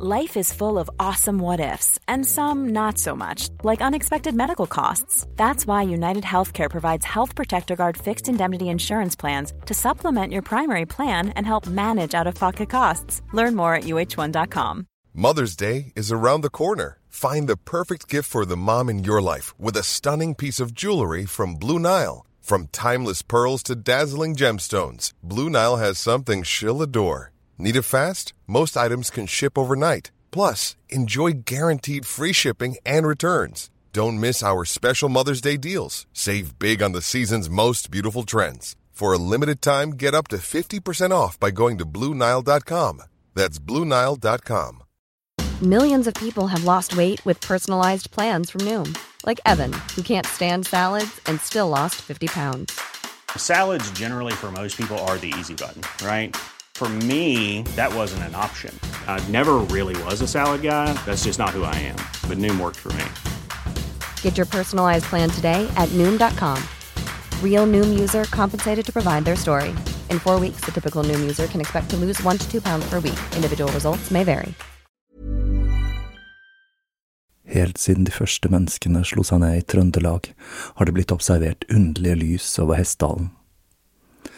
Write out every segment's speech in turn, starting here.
Life is full of awesome what ifs, and some not so much, like unexpected medical costs. That's why United Healthcare provides Health Protector Guard fixed indemnity insurance plans to supplement your primary plan and help manage out of pocket costs. Learn more at uh1.com. Mother's Day is around the corner. Find the perfect gift for the mom in your life with a stunning piece of jewelry from Blue Nile. From timeless pearls to dazzling gemstones, Blue Nile has something she'll adore. Need it fast? Most items can ship overnight. Plus, enjoy guaranteed free shipping and returns. Don't miss our special Mother's Day deals. Save big on the season's most beautiful trends. For a limited time, get up to 50% off by going to BlueNile.com. That's BlueNile.com. Millions of people have lost weight with personalized plans from Noom, like Evan, who can't stand salads and still lost 50 pounds. Salads, generally, for most people, are the easy button, right? For me, that wasn't an option. I never really was a salad guy. That's just not who I am. But Noom worked for me. Get your personalized plan today at Noom.com. Real Noom user compensated to provide their story. In four weeks, the typical Noom user can expect to lose one to two pounds per week. Individual results may vary. Helt siden de første menneskene slo seg ned i Trøndelag, har det blitt observert underlige lys over Hessdalen.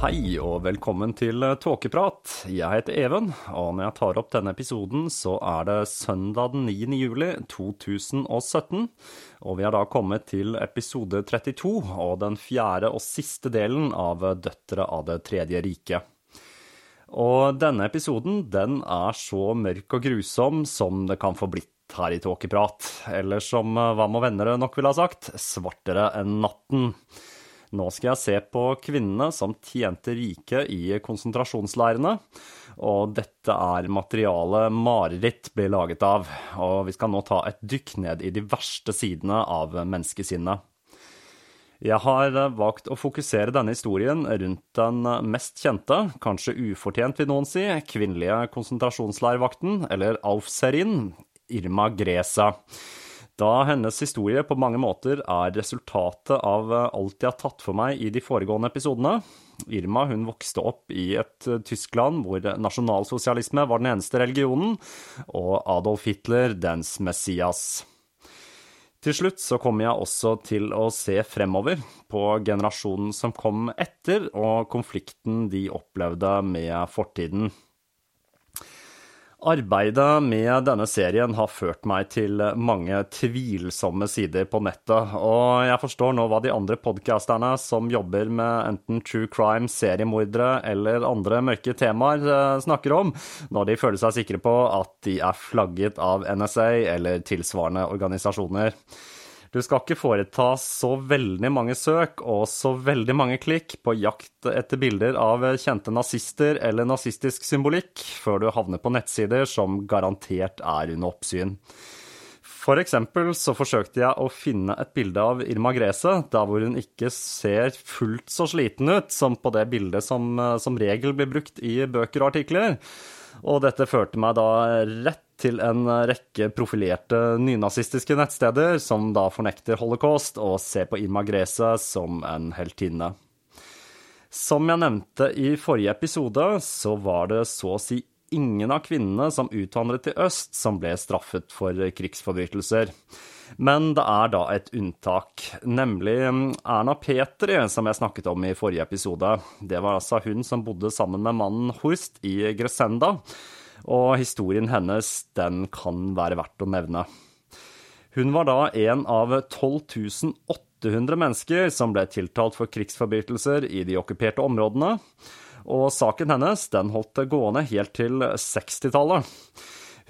Hei og velkommen til Tåkeprat. Jeg heter Even, og når jeg tar opp denne episoden, så er det søndag den 9. juli 2017. Og vi har da kommet til episode 32 og den fjerde og siste delen av Døtre av det tredje riket. Og denne episoden, den er så mørk og grusom som det kan få blitt her i Tåkeprat. Eller som Hva må venner nok ville ha sagt, svartere enn natten. Nå skal jeg se på kvinnene som tjente rike i konsentrasjonsleirene. Og dette er materialet mareritt blir laget av. Og vi skal nå ta et dykk ned i de verste sidene av menneskesinnet. Jeg har valgt å fokusere denne historien rundt den mest kjente, kanskje ufortjent vil noen si, kvinnelige konsentrasjonsleirvakten, eller Aufserin, Irma Gresa da hennes historie på mange måter er resultatet av alt jeg har tatt for meg i de foregående episodene. Irma hun vokste opp i et Tyskland hvor nasjonalsosialisme var den eneste religionen, og Adolf Hitler dens Messias. Til slutt så kommer jeg også til å se fremover på generasjonen som kom etter, og konflikten de opplevde med fortiden. Arbeidet med denne serien har ført meg til mange tvilsomme sider på nettet, og jeg forstår nå hva de andre podcasterne som jobber med enten true crime, seriemordere eller andre mørke temaer, eh, snakker om, når de føler seg sikre på at de er flagget av NSA eller tilsvarende organisasjoner. Du skal ikke foreta så veldig mange søk og så veldig mange klikk på jakt etter bilder av kjente nazister eller nazistisk symbolikk før du havner på nettsider som garantert er under oppsyn. For eksempel så forsøkte jeg å finne et bilde av Irma Grese, der hvor hun ikke ser fullt så sliten ut som på det bildet som som regel blir brukt i bøker og artikler. Og dette førte meg da rett til en rekke profilerte nynazistiske nettsteder som da fornekter holocaust og ser på Irma Grese som en heltinne. Som jeg nevnte i forrige episode, så var det så å si ingen av kvinnene som utvandret til øst, som ble straffet for krigsforbrytelser. Men det er da et unntak, nemlig Erna Petri, som jeg snakket om i forrige episode. Det var altså hun som bodde sammen med mannen Horst i Gresenda, og historien hennes, den kan være verdt å nevne. Hun var da en av 12 800 mennesker som ble tiltalt for krigsforbrytelser i de okkuperte områdene, og saken hennes den holdt gående helt til 60-tallet.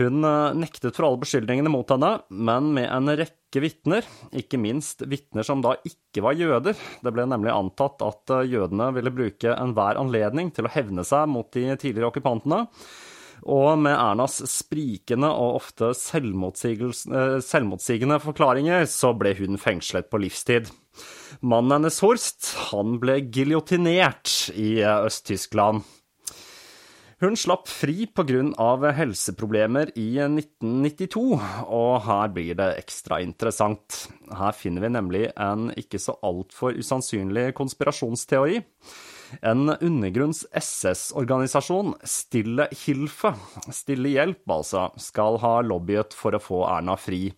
Hun eh, nektet for alle beskyldningene mot henne, men med en rekke vitner, ikke minst vitner som da ikke var jøder. Det ble nemlig antatt at eh, jødene ville bruke enhver anledning til å hevne seg mot de tidligere okkupantene. Og med Ernas sprikende og ofte eh, selvmotsigende forklaringer, så ble hun fengslet på livstid. Mannen hennes, Horst, han ble giljotinert i Øst-Tyskland. Hun slapp fri pga. helseproblemer i 1992, og her blir det ekstra interessant. Her finner vi nemlig en ikke så altfor usannsynlig konspirasjonsteori. En undergrunns-SS-organisasjon, Stille Hilfe, Stille Hjelp altså, skal ha lobbyet for å få Erna fri,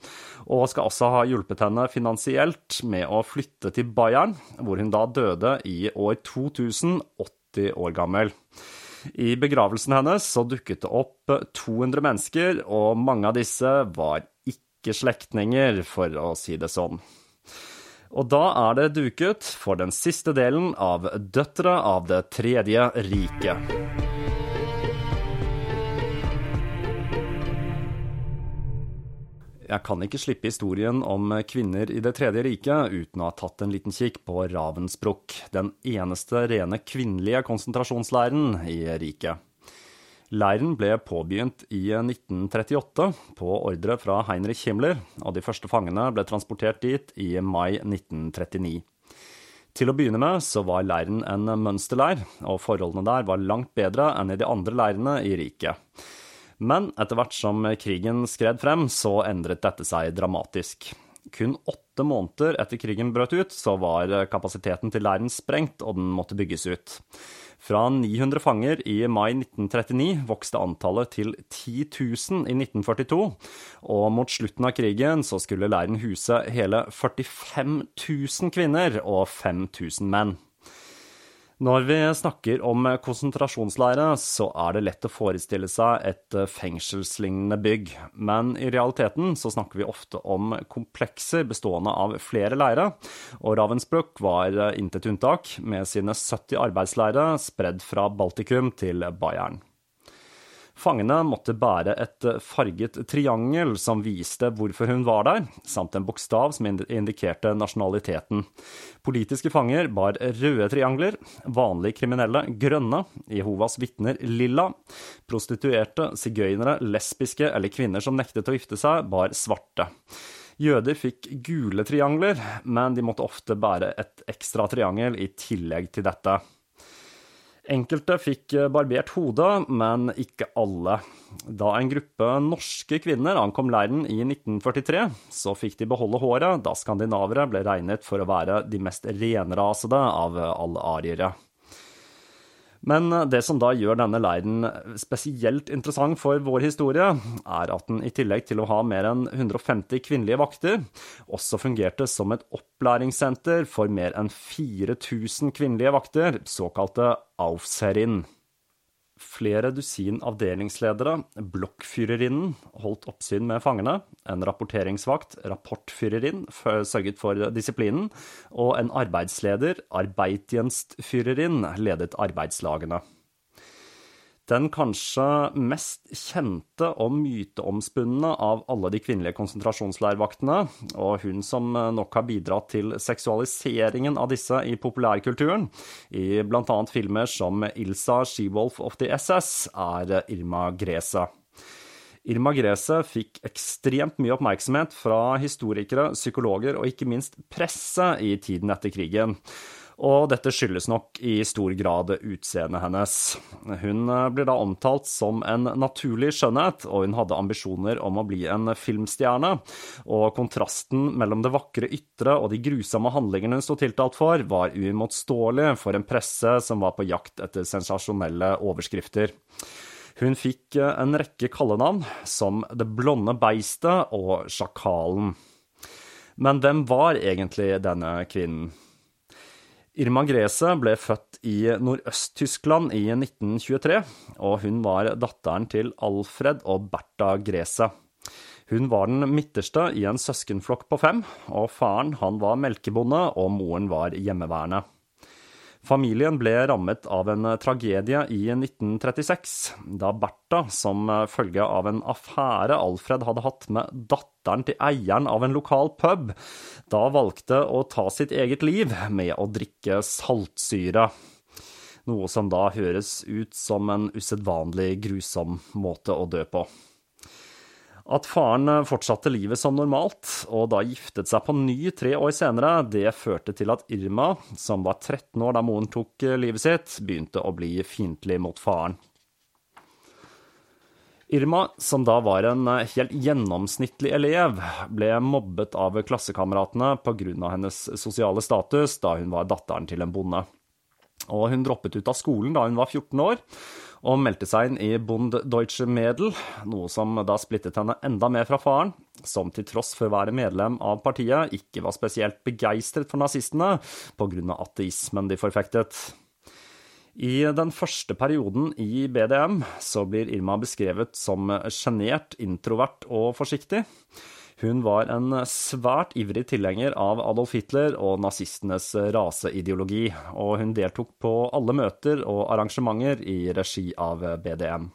og skal også ha hjulpet henne finansielt med å flytte til Bayern, hvor hun da døde i år 2000, 80 år gammel. I begravelsen hennes så dukket det opp 200 mennesker, og mange av disse var ikke slektninger, for å si det sånn. Og da er det duket for den siste delen av Døtre av Det tredje riket. Jeg kan ikke slippe historien om kvinner i Det tredje riket uten å ha tatt en liten kikk på Ravensbruk, den eneste rene kvinnelige konsentrasjonsleiren i riket. Leiren ble påbegynt i 1938 på ordre fra Heinrich Himmler, og de første fangene ble transportert dit i mai 1939. Til å begynne med så var leiren en mønsterleir, og forholdene der var langt bedre enn i de andre leirene i riket. Men etter hvert som krigen skred frem, så endret dette seg dramatisk. Kun åtte måneder etter krigen brøt ut, så var kapasiteten til leiren sprengt, og den måtte bygges ut. Fra 900 fanger i mai 1939 vokste antallet til 10 000 i 1942, og mot slutten av krigen så skulle leiren huse hele 45 000 kvinner og 5000 menn. Når vi snakker om konsentrasjonsleire, så er det lett å forestille seg et fengselslignende bygg, men i realiteten så snakker vi ofte om komplekser bestående av flere leire, og Ravensbrück var intet unntak, med sine 70 arbeidsleire spredd fra Baltikum til Bayern. Fangene måtte bære et farget triangel som viste hvorfor hun var der, samt en bokstav som indikerte nasjonaliteten. Politiske fanger bar røde triangler, vanlige kriminelle grønne, Jehovas vitner lilla, prostituerte, sigøynere, lesbiske eller kvinner som nektet å gifte seg, bar svarte. Jøder fikk gule triangler, men de måtte ofte bære et ekstra triangel i tillegg til dette. Enkelte fikk eh, barbert hodet, men ikke alle. Da en gruppe norske kvinner ankom leiren i 1943, så fikk de beholde håret, da skandinavere ble regnet for å være de mest renrasede av alle ariere. Men det som da gjør denne leiren spesielt interessant for vår historie, er at den i tillegg til å ha mer enn 150 kvinnelige vakter, også fungerte som et opplæringssenter for mer enn 4000 kvinnelige vakter, såkalte Aufserin. Flere dusin avdelingsledere, blokkfyrerinnen, holdt oppsyn med fangene, en rapporteringsvakt, rapportfyrerinn, sørget for disiplinen, og en arbeidsleder, arbeidstjenstfyrerinn, ledet arbeidslagene. Den kanskje mest kjente og myteomspunne av alle de kvinnelige konsentrasjonsleirvaktene, og hun som nok har bidratt til seksualiseringen av disse i populærkulturen, i annet filmer som Ilsa Shewolf of the SS, er Irma Grese. Irma Grese fikk ekstremt mye oppmerksomhet fra historikere, psykologer og ikke minst presse i tiden etter krigen og dette skyldes nok i stor grad utseendet hennes. Hun eh, blir da omtalt som en naturlig skjønnhet, og hun hadde ambisjoner om å bli en filmstjerne, og kontrasten mellom det vakre ytre og de grusomme handlingene hun sto tiltalt for, var uimotståelig for en presse som var på jakt etter sensasjonelle overskrifter. Hun fikk en rekke kallenavn, som Det blonde beistet og Sjakalen. Men hvem var egentlig denne kvinnen? Irma Grese ble født i Nordøst-Tyskland i 1923, og hun var datteren til Alfred og Bertha Grese. Hun var den midterste i en søskenflokk på fem, og faren han var melkebonde og moren var hjemmeværende. Familien ble rammet av en tragedie i 1936, da Bertha, som følge av en affære Alfred hadde hatt med datteren til eieren av en lokal pub, da valgte å ta sitt eget liv med å drikke saltsyre. Noe som da høres ut som en usedvanlig grusom måte å dø på. At faren eh, fortsatte livet som normalt, og da giftet seg på ny tre år senere, det førte til at Irma, som var 13 år da moren tok eh, livet sitt, begynte å bli fiendtlig mot faren. Irma, som da var en eh, helt gjennomsnittlig elev, ble mobbet av klassekameratene pga. hennes sosiale status da hun var datteren til en bonde. Og hun droppet ut av skolen da hun var 14 år, og meldte seg inn i Bund Deutsche Medel, noe som da splittet henne enda mer fra faren, som til tross for å være medlem av partiet ikke var spesielt begeistret for nazistene av ateismen de forfektet. I den første perioden i BDM så blir Irma beskrevet som sjenert, introvert og forsiktig. Hun var en svært ivrig tilhenger av Adolf Hitler og nazistenes raseideologi, og hun deltok på alle møter og arrangementer i regi av BDM.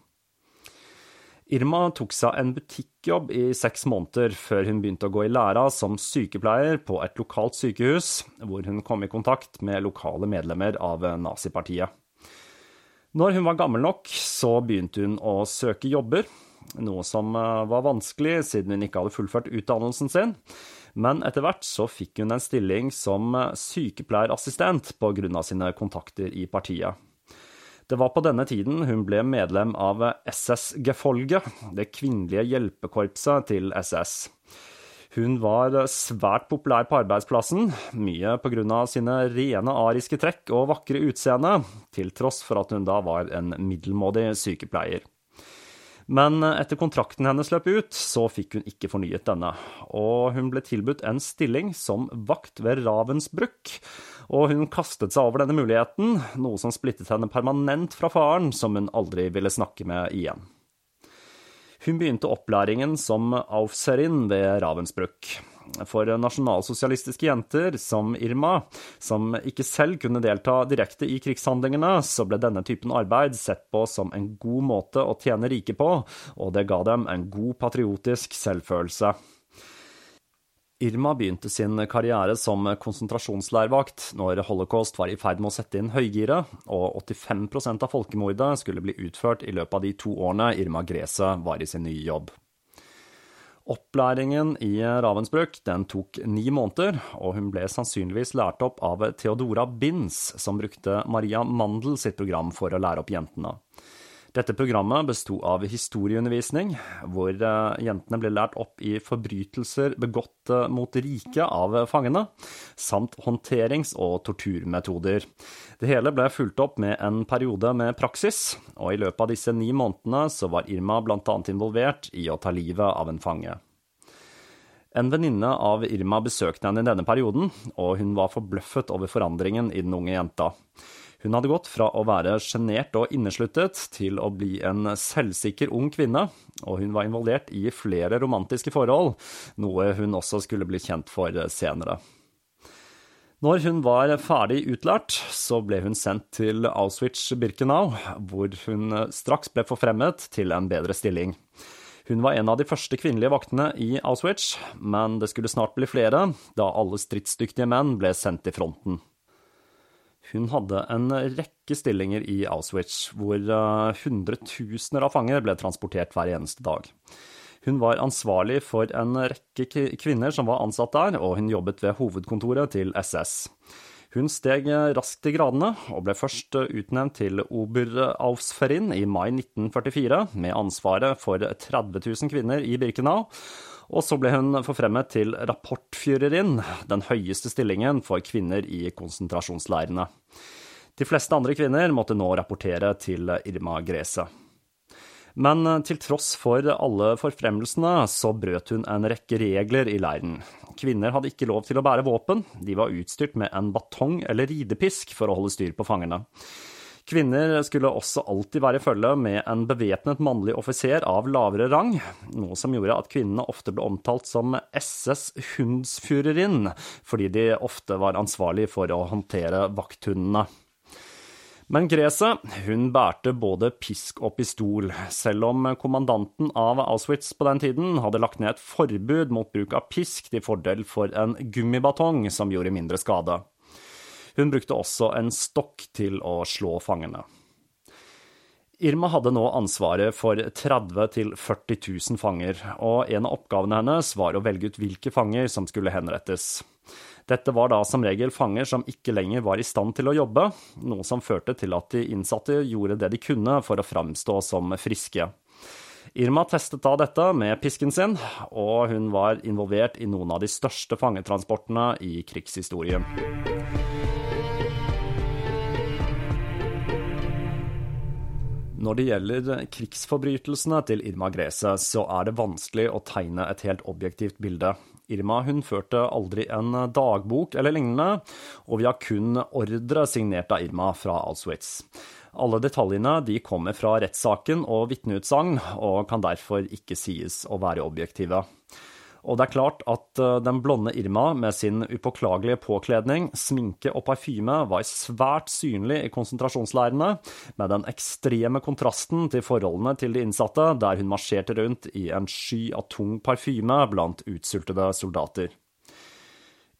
Irma tok seg en butikkjobb i seks måneder før hun begynte å gå i læra som sykepleier på et lokalt sykehus, hvor hun kom i kontakt med lokale medlemmer av nazipartiet. Når hun var gammel nok, så begynte hun å søke jobber, noe som eh, var vanskelig siden hun ikke hadde fullført utdannelsen sin. Men etter hvert så fikk hun en stilling som eh, sykepleierassistent av sine kontakter i partiet. Det var på denne tiden hun ble medlem av SS-gefolget, det kvinnelige hjelpekorpset til SS. Hun var svært populær på arbeidsplassen, mye av sine rene ariske trekk og vakre utseende, til tross for at hun da var en middelmådig sykepleier. Men etter kontrakten hennes løp ut, så fikk hun ikke fornyet denne, og hun ble tilbudt en stilling som vakt ved Ravensbrück, og hun kastet seg over denne muligheten, noe som splittet henne permanent fra faren, som hun aldri ville snakke med igjen. Hun begynte opplæringen som Aufserin ved Ravensbrück for nasjonalsosialistiske jenter som Irma, som ikke selv kunne delta direkte i krigshandlingene, så ble denne typen arbeid sett på som en god måte å tjene rike på, og det ga dem en god patriotisk selvfølelse. Irma begynte sin karriere som konsentrasjonsleirvakt når holocaust var i ferd med å sette inn høygiret, og 85% av folkemordet skulle bli utført i løpet av de to årene Irma Grese var i sin nye jobb. Opplæringen i Ravensbrück den tok ni måneder, og hun ble sannsynligvis lært opp av Theodora Binz, som brukte Maria Mandel sitt program for å lære opp jentene. Dette programmet besto av historieundervisning, hvor eh, jentene ble lært opp i forbrytelser begått eh, mot riket av fangene, samt håndterings- og torturmetoder. Det hele ble fulgt opp med en periode med praksis, og i løpet av disse ni månedene så var Irma annet involvert i å ta livet av en fange. En venninne av Irma besøkte henne i denne perioden, og hun var forbløffet over forandringen i den unge jenta. Hun hadde gått fra å være sjenert og innesluttet til å bli en selvsikker ung kvinne, og hun var involvert i flere romantiske forhold, noe hun også skulle bli kjent for senere. Når hun var ferdig utlært, så ble hun sendt til Auschwitz-Birkenau, hvor hun straks ble forfremmet til en bedre stilling. Hun var en av de første kvinnelige vaktene i Auschwitz, men det skulle snart bli flere, da alle stridsdyktige menn ble sendt til fronten. Hun hadde en rekke stillinger i Auschwitz, hvor eh, hundretusener av fanger ble transportert hver eneste dag. Hun var ansvarlig for en rekke kvinner som var ansatt der, og hun jobbet ved hovedkontoret til SS. Hun steg raskt i gradene, og ble først utnevnt til Oberaufsferin i mai 1944, med ansvaret for 30 000 kvinner i Birkenau, og så ble hun forfremmet til rapportführerin, den høyeste stillingen for kvinner i konsentrasjonsleirene. De fleste andre kvinner måtte nå rapportere til Irma Grese. Men til tross for alle forfremmelsene, så brøt hun en rekke regler i leiren. Kvinner hadde ikke lov til å bære våpen, de var utstyrt med en batong eller ridepisk for å holde styr på fangene. Kvinner skulle også alltid være i følge med en bevæpnet mannlig offiser av lavere rang, noe som gjorde at kvinnene ofte ble omtalt som SS Hundsführerin, fordi de ofte var ansvarlig for å håndtere vakthundene. Men Grese hun bærte både pisk og pistol, selv om kommandanten av Auschwitz på den tiden hadde lagt ned et forbud mot bruk av pisk til fordel for en gummibatong som gjorde mindre skade. Hun brukte også en stokk til å slå fangene. Irma hadde nå ansvaret for 30 000-40 000 fanger, og en av oppgavene hennes var å velge ut hvilke fanger som skulle henrettes. Dette var da som regel fanger som ikke lenger var i stand til å jobbe, noe som førte til at de innsatte gjorde det de kunne for å framstå som friske. Irma testet da dette med pisken sin, og hun var involvert i noen av de største fangetransportene i krigshistorien. Når det gjelder krigsforbrytelsene til Irma Grese, så er det vanskelig å tegne et helt objektivt bilde. Irma hun førte aldri en dagbok eller lignende, og vi har kun ordre signert av Irma fra Auschwitz. Alle detaljene de kommer fra rettssaken og vitneutsagn, og kan derfor ikke sies å være objektive. Og det er klart at eh, den blonde Irma med sin upåklagelige påkledning, sminke og parfyme var svært synlig i konsentrasjonsleirene, med den ekstreme kontrasten til forholdene til de innsatte, der hun marsjerte rundt i en sky av tung parfyme blant utsultede soldater.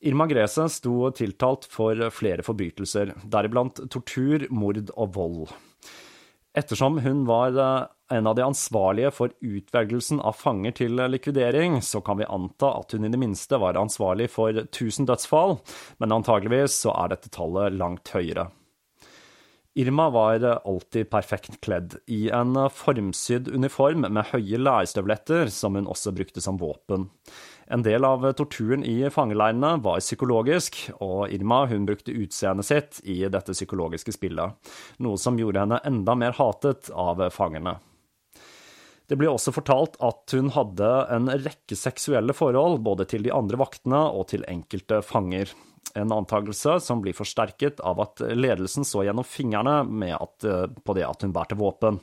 Irma Grese sto tiltalt for flere forbrytelser, deriblant tortur, mord og vold. Ettersom hun var eh, en av de ansvarlige for utvelgelsen av fanger til likvidering, så kan vi anta at hun i det minste var ansvarlig for 1000 dødsfall, men antageligvis så er dette tallet langt høyere. Irma var alltid perfekt kledd, i en formsydd uniform med høye lærstøvletter som hun også brukte som våpen. En del av torturen i fangeleirene var psykologisk, og Irma hun brukte utseendet sitt i dette psykologiske spillet, noe som gjorde henne enda mer hatet av fangerne. Det ble også fortalt at hun hadde en rekke seksuelle forhold både til de andre vaktene og til enkelte fanger. En antakelse som blir forsterket av at ledelsen så gjennom fingrene at, på det at hun bærte våpen.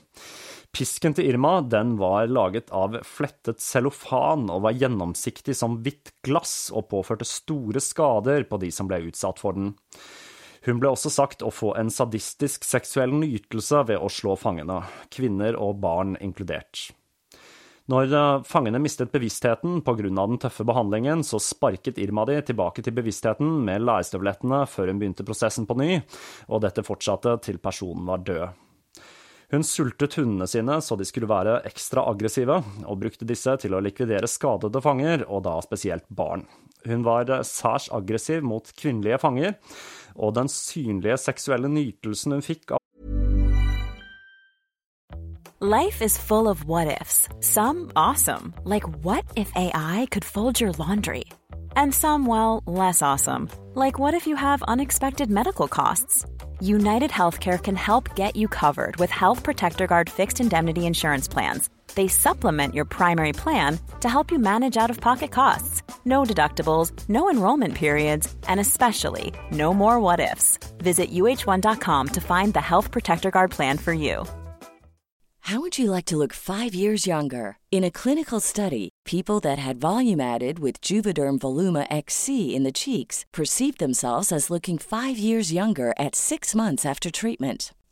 Pisken til Irma den var laget av flettet cellofan og var gjennomsiktig som hvitt glass og påførte store skader på de som ble utsatt for den. Hun ble også sagt å få en sadistisk seksuell nytelse ved å slå fangene, kvinner og barn inkludert. Når eh, fangene mistet bevisstheten pga. den tøffe behandlingen, så sparket Irma de tilbake til bevisstheten med lærstøvlettene før hun begynte prosessen på ny, og dette fortsatte til personen var død. Hun sultet hundene sine så de skulle være ekstra aggressive, og brukte disse til å likvidere skadede fanger, og da spesielt barn. Hun var særs aggressiv mot kvinnelige fanger, og den synlige seksuelle nytelsen hun fikk av Life is full of what ifs. Some awesome, like what if AI could fold your laundry? And some, well, less awesome, like what if you have unexpected medical costs? United Healthcare can help get you covered with Health Protector Guard fixed indemnity insurance plans. They supplement your primary plan to help you manage out of pocket costs. No deductibles, no enrollment periods, and especially no more what ifs. Visit uh1.com to find the Health Protector Guard plan for you. How would you like to look five years younger? In a clinical study, people that had volume added with Juvederm Voluma XC in the cheeks perceived themselves as looking five years younger at six months after treatment.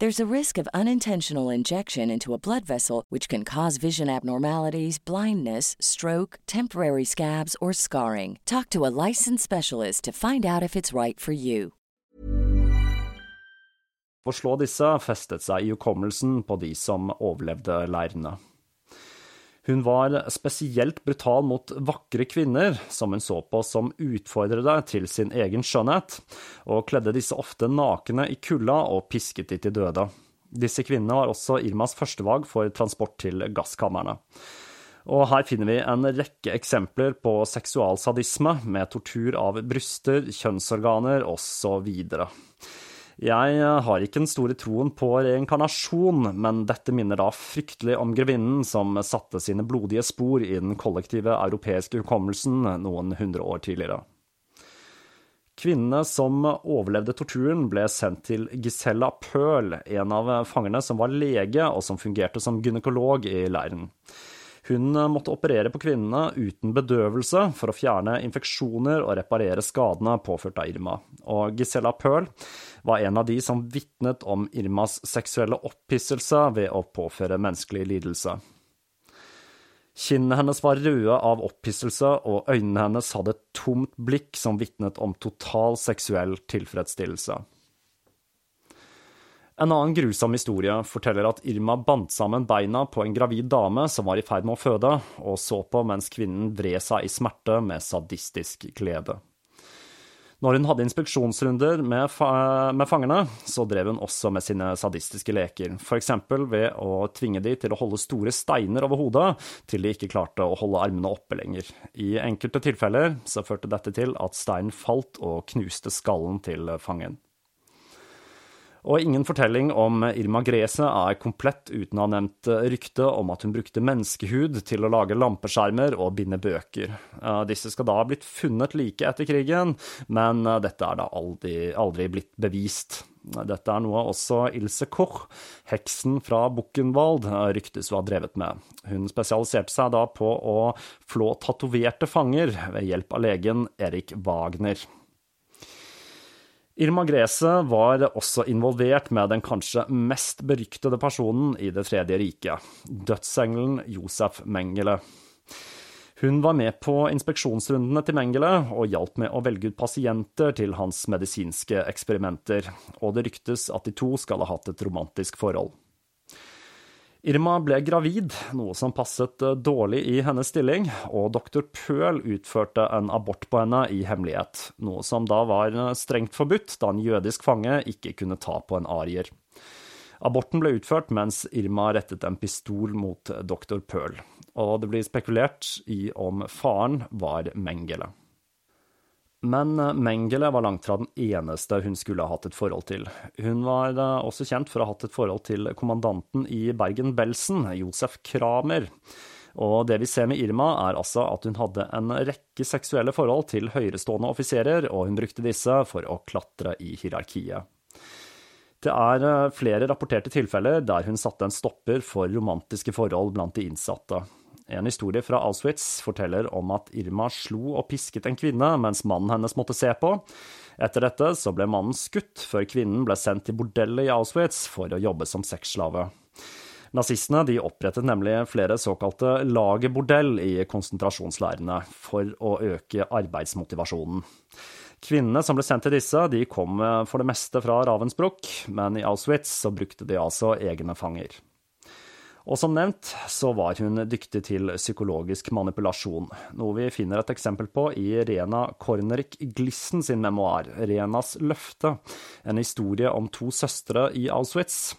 There's a risk of unintentional injection into a blood vessel, which can cause vision abnormalities, blindness, stroke, temporary scabs, or scarring. Talk to a licensed specialist to find out if it's right for you. Slå disse festet seg i hukommelsen på de som overlevde leirene. Hun var spesielt brutal mot vakre kvinner, som hun så på som utfordrere til sin egen skjønnhet, og kledde disse ofte nakne i kulda og pisket de til døde. Disse kvinnene var også Irmas førstevalg for transport til gasskamrene. Og her finner vi en rekke eksempler på seksualsadisme, med tortur av bryster, kjønnsorganer osv. Jeg har ikke den store troen på reinkarnasjon, men dette minner da fryktelig om grevinnen som satte sine blodige spor i den kollektive europeiske hukommelsen noen hundre år tidligere. Kvinnene som overlevde torturen, ble sendt til Gisella Pøhl, en av fangerne som var lege og som fungerte som gynekolog i leiren. Hun måtte operere på kvinnene uten bedøvelse for å fjerne infeksjoner og reparere skadene påført av Irma. Og Gisela Pøhl var en av de som vitnet om Irmas seksuelle opphisselse ved å påføre menneskelig lidelse. Kinnene hennes var røde av opphisselse, og øynene hennes hadde et tomt blikk som vitnet om total seksuell tilfredsstillelse. En annen grusom historie forteller at Irma bandt sammen beina på en gravid dame som var i ferd med å føde, og så på mens kvinnen vred seg i smerte med sadistisk glede. Når hun hadde inspeksjonsrunder med, fa med, fangene, så drev hun også med sine sadistiske leker, eksempel ved å tvinge de til å holde store steiner over hodet til de ikke klarte å holde armene oppe lenger. I enkelte tilfeller så førte dette til at steinen falt og knuste skallen til fangen. Og ingen fortelling om Irma Grese er komplett uten å ha nevnt ryktet om at hun brukte menneskehud til å lage lampeskjermer og binde bøker. Disse skal da ha blitt funnet like etter krigen, men dette er da aldri, aldri blitt bevist. Dette er noe også Ilse Koch, heksen fra Buchenwald, ryktes å ha drevet med. Hun spesialiserte seg da på å flå tatoverte fanger ved hjelp av legen Erik Wagner. Irma Grese var også involvert med den kanskje mest beryktede personen i Det tredje riket, dødsengelen Josef Mengele. Hun var med på inspeksjonsrundene til Mengele og hjalp med å velge ut pasienter til hans medisinske eksperimenter, og det ryktes at de to skal ha hatt et romantisk forhold. Irma ble gravid, noe som passet eh, dårlig i hennes stilling, og doktor Pøhl utførte en abort på henne i hemmelighet, noe som da var eh, strengt forbudt, da en jødisk fange ikke kunne ta på en arier. Aborten ble utført mens Irma rettet en pistol mot doktor Pøhl, og det blir spekulert i om faren var Mengele. Men eh, Mengele var langt fra den eneste hun skulle ha hatt et forhold til. Hun var eh, også kjent for å ha hatt et forhold til kommandanten i Bergen-Belsen, Josef Kramer. Og det vi ser med Irma, er altså at hun hadde en rekke seksuelle forhold til høyerestående offiserer, og hun brukte disse for å klatre i hierarkiet. Det er eh, flere rapporterte tilfeller der hun satte en stopper for romantiske forhold blant de innsatte. En historie fra Auschwitz forteller om at Irma slo og pisket en kvinne mens mannen hennes måtte se på. Etter dette så ble mannen skutt, før kvinnen ble sendt til bordellet i Auschwitz for å jobbe som sexslave. Nazistene de opprettet nemlig flere såkalte lagerbordell i konsentrasjonsleirene for å øke arbeidsmotivasjonen. Kvinnene som ble sendt til disse, de kom for det meste fra Ravensbrück, men i Auschwitz så brukte de altså egne fanger. Og som nevnt så var hun dyktig til psykologisk manipulasjon, noe vi finner et eksempel på i Rena Kornerik Glissen sin memoar, Renas løfte, en historie om to søstre i Auschwitz.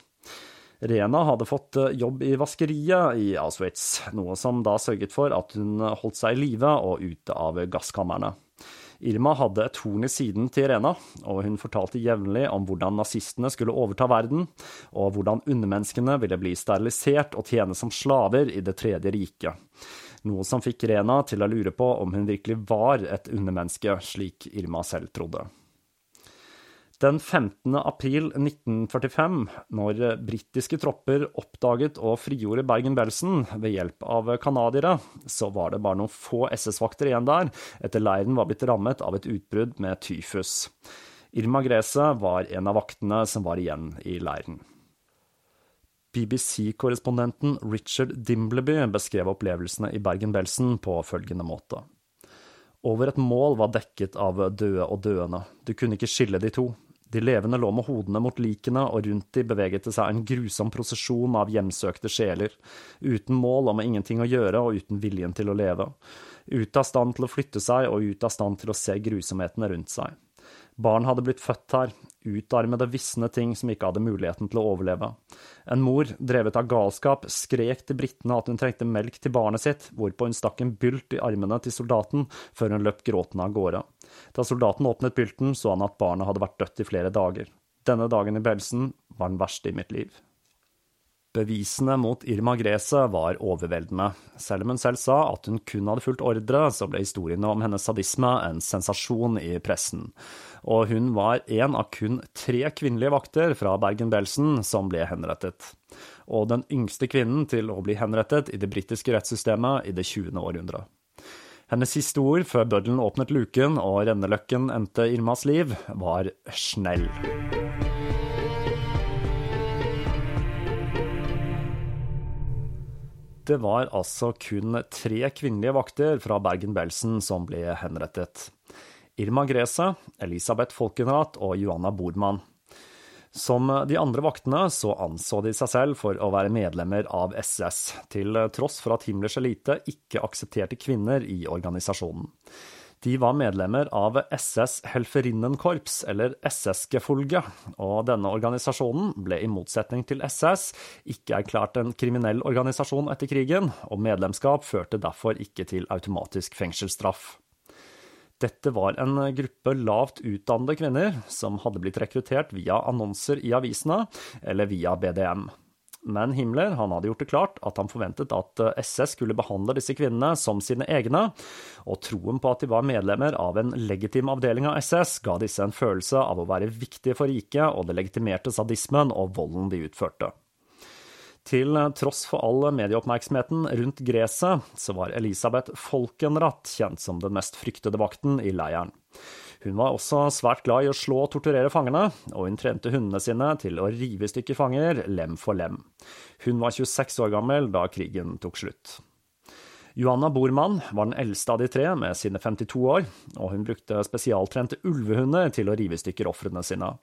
Rena hadde fått jobb i vaskeriet i Auschwitz, noe som da sørget for at hun holdt seg i live og ute av gasskamrene. Irma hadde et horn i siden til Rena, og hun fortalte jevnlig om hvordan nazistene skulle overta verden, og hvordan undermenneskene ville bli sterilisert og tjene som slaver i Det tredje riket. Noe som fikk Rena til å lure på om hun virkelig var et undermenneske, slik Irma selv trodde. Den 15. april 1945, når britiske tropper oppdaget og frigjorde Bergen-Belsen ved hjelp av canadiere, så var det bare noen få SS-vakter igjen der, etter leiren var blitt rammet av et utbrudd med tyfus. Irma Grese var en av vaktene som var igjen i leiren. BBC-korrespondenten Richard Dimbleby beskrev opplevelsene i Bergen-Belsen på følgende måte. Over et mål var dekket av døde og døende, du kunne ikke skille de to. De levende lå med hodene mot likene, og rundt de beveget det seg en grusom prosesjon av hjemsøkte sjeler, uten mål og med ingenting å gjøre og uten viljen til å leve, ute av stand til å flytte seg og ute av stand til å se grusomhetene rundt seg. Barn hadde blitt født her, utarmede, visne ting som ikke hadde muligheten til å overleve. En mor, drevet av galskap, skrek til britene at hun trengte melk til barnet sitt, hvorpå hun stakk en bylt i armene til soldaten før hun løp gråtende av gårde. Da soldaten åpnet bylten, så han at barnet hadde vært dødt i flere dager. Denne dagen i Belsen var den verste i mitt liv. Bevisene mot Irma Grese var overveldende. Selv om hun selv sa at hun kun hadde fulgt ordre, så ble historiene om hennes sadisme en sensasjon i pressen. Og hun var en av kun tre kvinnelige vakter fra Bergen-Belsen som ble henrettet. Og den yngste kvinnen til å bli henrettet i det britiske rettssystemet i det 20. århundret. Hennes siste ord før bøddelen åpnet luken og renneløkken endte Irmas liv, var snell. Det var altså kun tre kvinnelige vakter fra Bergen-Belsen som ble henrettet. Irma Grese, Elisabeth Folkenrath og Johanna Bordmann. Som de andre vaktene så anså de seg selv for å være medlemmer av SS, til tross for at Himmlers elite ikke aksepterte kvinner i organisasjonen. De var medlemmer av SS Helferinnenkorps, eller SS-gefolge, og denne organisasjonen ble i motsetning til SS ikke erklært en kriminell organisasjon etter krigen, og medlemskap førte derfor ikke til automatisk fengselsstraff. Dette var en gruppe lavt utdannede kvinner som hadde blitt rekruttert via annonser i avisene eller via BDM. Men Himmler hadde gjort det klart at han forventet at SS skulle behandle disse kvinnene som sine egne, og troen på at de var medlemmer av en legitim avdeling av SS, ga disse en følelse av å være viktige for riket, og det legitimerte sadismen og volden de utførte. Til tross for all medieoppmerksomheten rundt gresset, så var Elisabeth Folkenrath kjent som den mest fryktede vakten i leiren. Hun var også svært glad i å slå og torturere fangene, og hun trente hundene sine til å rive i stykker fanger, lem for lem. Hun var 26 år gammel da krigen tok slutt. Johanna Bormann var den eldste av de tre, med sine 52 år, og hun brukte spesialtrente ulvehunder til å rive i stykker ofrene sine.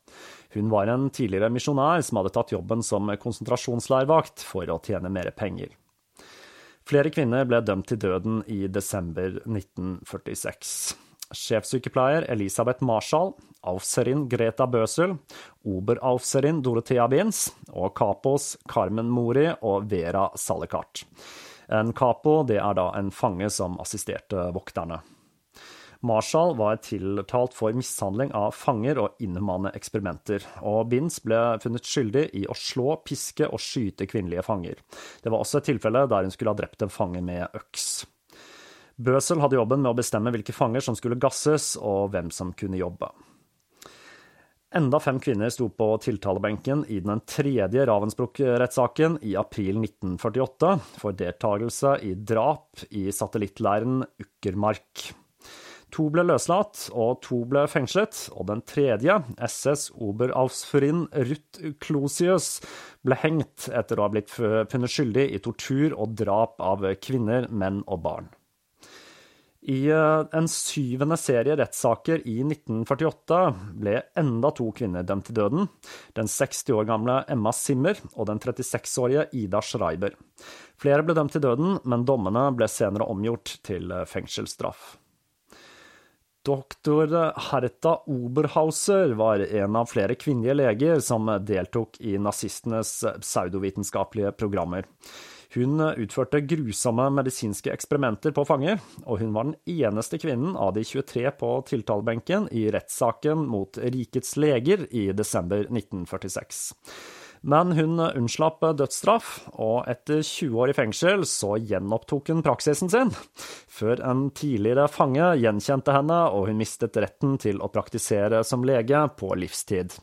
Hun var en tidligere misjonær som hadde tatt jobben som konsentrasjonsleirvakt for å tjene mer penger. Flere kvinner ble dømt til døden i desember 1946 sjefssykepleier Elisabeth Marshall, Aufserin Greta Bøsel, Oberaufserin Dorothea Binz og kapos Carmen Mori og Vera Salekart. En capo det er da en fange som assisterte vokterne. Marshall var tiltalt for mishandling av fanger og inhumane eksperimenter, og Binz ble funnet skyldig i å slå, piske og skyte kvinnelige fanger. Det var også et tilfelle der hun skulle ha drept en fange med øks. Bøsel hadde jobben med å bestemme hvilke fanger som skulle gasses, og hvem som kunne jobbe. Enda fem kvinner sto på tiltalebenken i den tredje Ravensbrück-rettssaken i april 1948 for deltakelse i drap i satellittleiren Ukkermark. To ble løslatt, og to ble fengslet, og den tredje, SS Oberaufsfurin Ruth Klosius, ble hengt etter å ha blitt funnet skyldig i tortur og drap av kvinner, menn og barn. I eh, en syvende serie rettssaker i 1948 ble enda to kvinner dømt til døden. Den 60 år gamle Emma Simmer og den 36-årige Ida Schreiber. Flere ble dømt til døden, men dommene ble senere omgjort til eh, fengselsstraff. Doktor Herta Oberhauser var en av flere kvinnelige leger som deltok i nazistenes pseudovitenskapelige programmer. Hun utførte grusomme medisinske eksperimenter på fanger, og hun var den eneste kvinnen av de 23 på tiltalebenken i rettssaken mot rikets leger i desember 1946. Men hun unnslapp dødsstraff, og etter 20 år i fengsel så gjenopptok hun praksisen sin, før en tidligere fange gjenkjente henne og hun mistet retten til å praktisere som lege på livstid.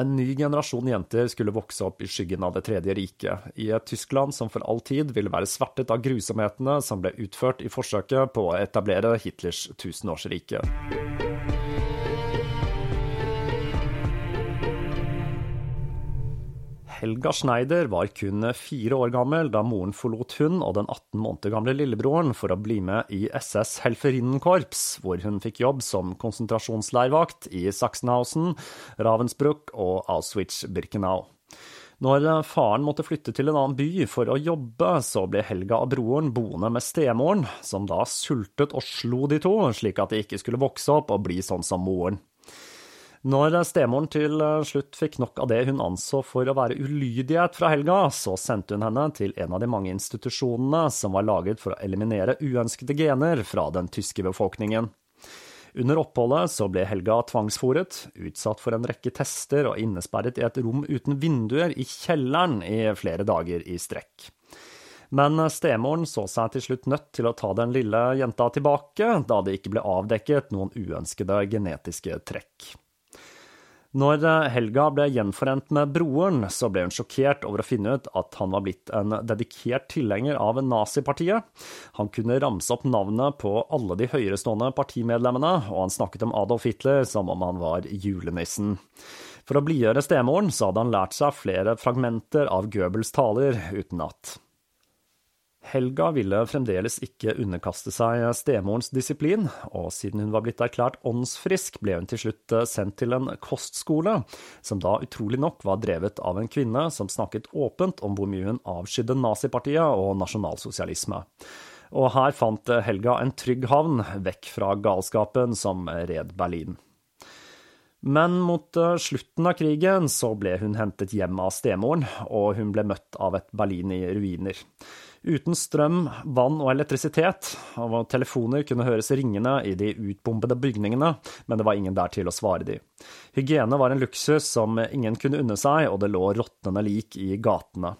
En ny generasjon jenter skulle vokse opp i skyggen av Det tredje riket, i et Tyskland som for all tid ville være svertet av grusomhetene som ble utført i forsøket på å etablere Hitlers tusenårsrike. Helga Schneider var kun fire år gammel da moren forlot hun og den 18 måneder gamle lillebroren for å bli med i SS Helferinnenkorps, hvor hun fikk jobb som konsentrasjonsleirvakt i Sachsenhausen, Ravensbrück og Auschwitz-Birkenau. Når faren måtte flytte til en annen by for å jobbe, så ble Helga og broren boende med stemoren, som da sultet og slo de to, slik at de ikke skulle vokse opp og bli sånn som moren. Når stemoren til eh, slutt fikk nok av det hun anså for å være ulydighet fra Helga, så sendte hun henne til en av de mange institusjonene som var laget for å eliminere uønskede gener fra den tyske befolkningen. Under oppholdet så ble Helga tvangsfòret, utsatt for en rekke tester og innesperret i et rom uten vinduer i kjelleren i flere dager i strekk. Men stemoren så seg til slutt nødt til å ta den lille jenta tilbake, da det ikke ble avdekket noen uønskede genetiske trekk. Når eh, Helga ble gjenforent med broren, så ble hun sjokkert over å finne ut at han var blitt en dedikert tilhenger av nazipartiet. Han kunne ramse opp navnet på alle de høyerestående partimedlemmene, og han snakket om Adolf Hitler som om han var julenissen. For å blidgjøre stemoren så hadde han lært seg flere fragmenter av Goebbels taler utenat. Helga ville fremdeles ikke underkaste seg stemorens disiplin, og siden hun var blitt erklært åndsfrisk, ble hun til slutt sendt til en kostskole, som da utrolig nok var drevet av en kvinne som snakket åpent om hvor mye hun avskydde nazipartiet og nasjonalsosialisme. Og her fant Helga en trygg havn, vekk fra galskapen som red Berlin. Men mot slutten av krigen så ble hun hentet hjem av stemoren, og hun ble møtt av et Berlin i ruiner. Uten strøm, vann og elektrisitet, og telefoner kunne høres ringende i de utbombede bygningene, men det var ingen der til å svare de. Hygiene var en luksus som ingen kunne unne seg, og det lå råtnende lik i gatene.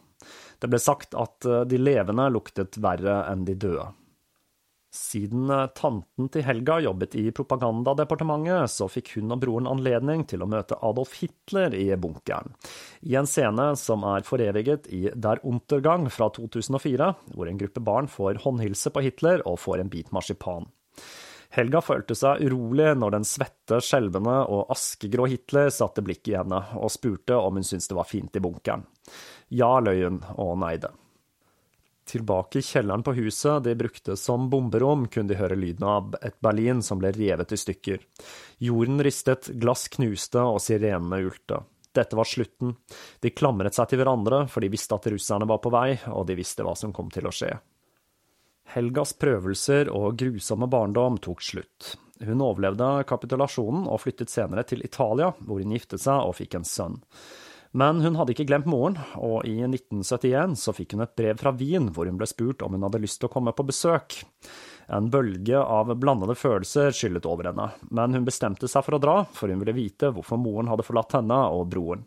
Det ble sagt at eh, de levende luktet verre enn de døde. Siden eh, tanten til Helga jobbet i propagandadepartementet, så fikk hun og broren anledning til å møte Adolf Hitler i bunkeren, i en scene som er foreviget i Der Untergang fra 2004, hvor en gruppe barn får håndhilse på Hitler og får en bit marsipan. Helga følte seg urolig når den svette, skjelvende og askegrå Hitler satte blikket i henne og spurte om hun syntes det var fint i bunkeren. Ja, løy hun og neide. Tilbake i kjelleren på huset de brukte som bomberom, kunne de høre lyden av et Berlin som ble revet i stykker. Jorden ristet, glass knuste og sirenene ulte. Dette var slutten. De klamret seg til hverandre, for de visste at russerne var på vei, og de visste hva som kom til å skje. Helgas prøvelser og grusomme barndom tok slutt. Hun overlevde kapitulasjonen og flyttet senere til Italia, hvor hun giftet seg og fikk en sønn. Men hun hadde ikke glemt moren, og i 1971 så fikk hun et brev fra Wien hvor hun ble spurt om hun hadde lyst til å komme på besøk. En bølge av blandede følelser skyllet over henne, men hun bestemte seg for å dra, for hun ville vite hvorfor moren hadde forlatt henne og broren.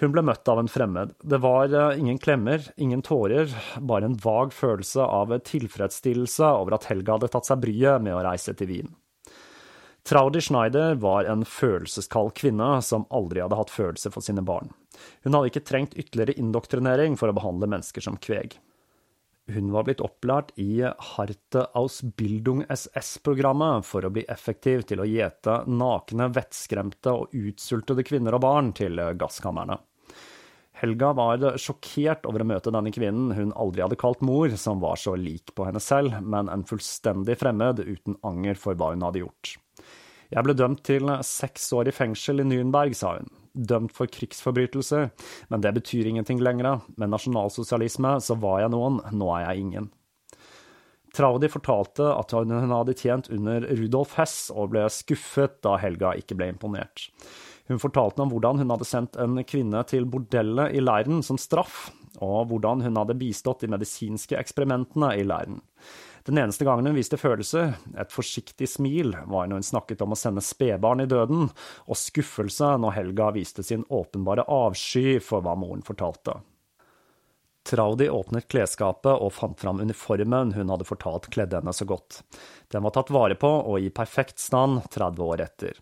Hun ble møtt av en fremmed. Det var eh, ingen klemmer, ingen tårer, bare en vag følelse av tilfredsstillelse over at Helga hadde tatt seg bryet med å reise til Wien. Traudi Schneider var en følelseskald kvinne som aldri hadde hatt følelser for sine barn. Hun hadde ikke trengt ytterligere indoktrinering for å behandle mennesker som kveg. Hun var blitt opplært i Harte Ausbildung SS-programmet for å bli effektiv til å gjete nakne, vettskremte og utsultede kvinner og barn til gasskamrene. Helga var sjokkert over å møte denne kvinnen hun aldri hadde kalt mor, som var så lik på henne selv, men en fullstendig fremmed uten anger for hva hun hadde gjort. Jeg ble dømt til seks år i fengsel i Nürnberg, sa hun. Dømt for krigsforbrytelser, men det betyr ingenting lenger. Med nasjonalsosialisme så var jeg noen, nå er jeg ingen. Traudi fortalte at hun hadde tjent under Rudolf Hess og ble skuffet da Helga ikke ble imponert. Hun fortalte om hvordan hun hadde sendt en kvinne til bordellet i leiren som straff, og hvordan hun hadde bistått de medisinske eksperimentene i leiren. Den eneste gangen hun viste følelse, et forsiktig smil, var når hun snakket om å sende spedbarn i døden, og skuffelse når Helga viste sin åpenbare avsky for hva moren fortalte. Traudi åpnet klesskapet og fant fram uniformen hun hadde fortalt kledde henne så godt. Den var tatt vare på og i perfekt stand 30 år etter.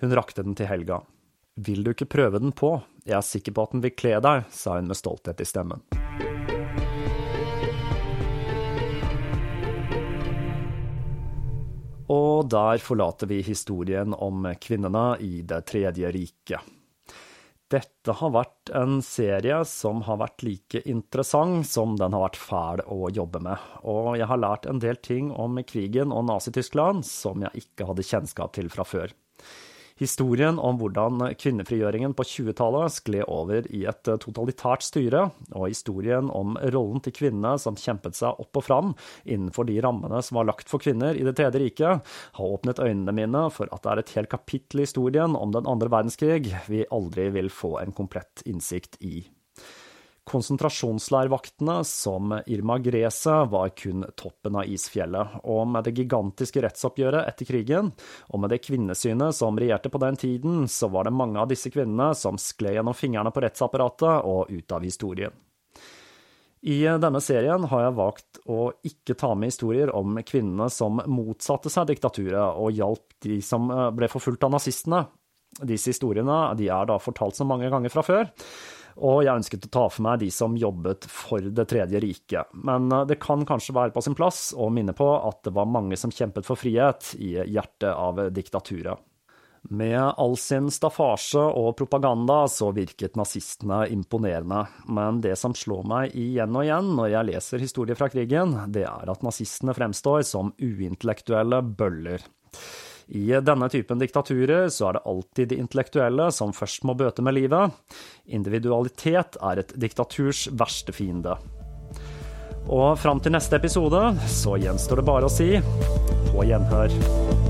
Hun rakte den til Helga. Vil du ikke prøve den på, jeg er sikker på at den vil kle deg, sa hun med stolthet i stemmen. Og der forlater vi historien om kvinnene i Det tredje riket. Dette har vært en serie som har vært like interessant som den har vært fæl å jobbe med, og jeg har lært en del ting om krigen og Nazi-Tyskland som jeg ikke hadde kjennskap til fra før. Historien om hvordan kvinnefrigjøringen på 20-tallet skled over i et totalitært styre, og historien om rollen til kvinnene som kjempet seg opp og fram innenfor de rammene som var lagt for kvinner i Det tredje riket, har åpnet øynene mine for at det er et helt kapittel i historien om den andre verdenskrig vi aldri vil få en komplett innsikt i. Konsentrasjonsleirvaktene, som Irma Grese, var kun toppen av isfjellet, og med det gigantiske rettsoppgjøret etter krigen, og med det kvinnesynet som regjerte på den tiden, så var det mange av disse kvinnene som skled gjennom fingrene på rettsapparatet og ut av historien. I denne serien har jeg valgt å ikke ta med historier om kvinnene som motsatte seg diktaturet og hjalp de som ble forfulgt av nazistene. Disse historiene er da fortalt så mange ganger fra før, og jeg ønsket å ta for meg de som jobbet for Det tredje riket. Men eh, det kan kanskje være på sin plass å minne på at det var mange som kjempet for frihet i hjertet av diktaturet. Med all sin staffasje og propaganda så virket nazistene imponerende, men det som slår meg igjen og igjen når jeg leser historier fra krigen, det er at nazistene fremstår som uintellektuelle bøller. I denne typen diktaturer så er det alltid de intellektuelle som først må bøte med livet. Individualitet er et diktaturs verste fiende. Og fram til neste episode så gjenstår det bare å si på gjenhør.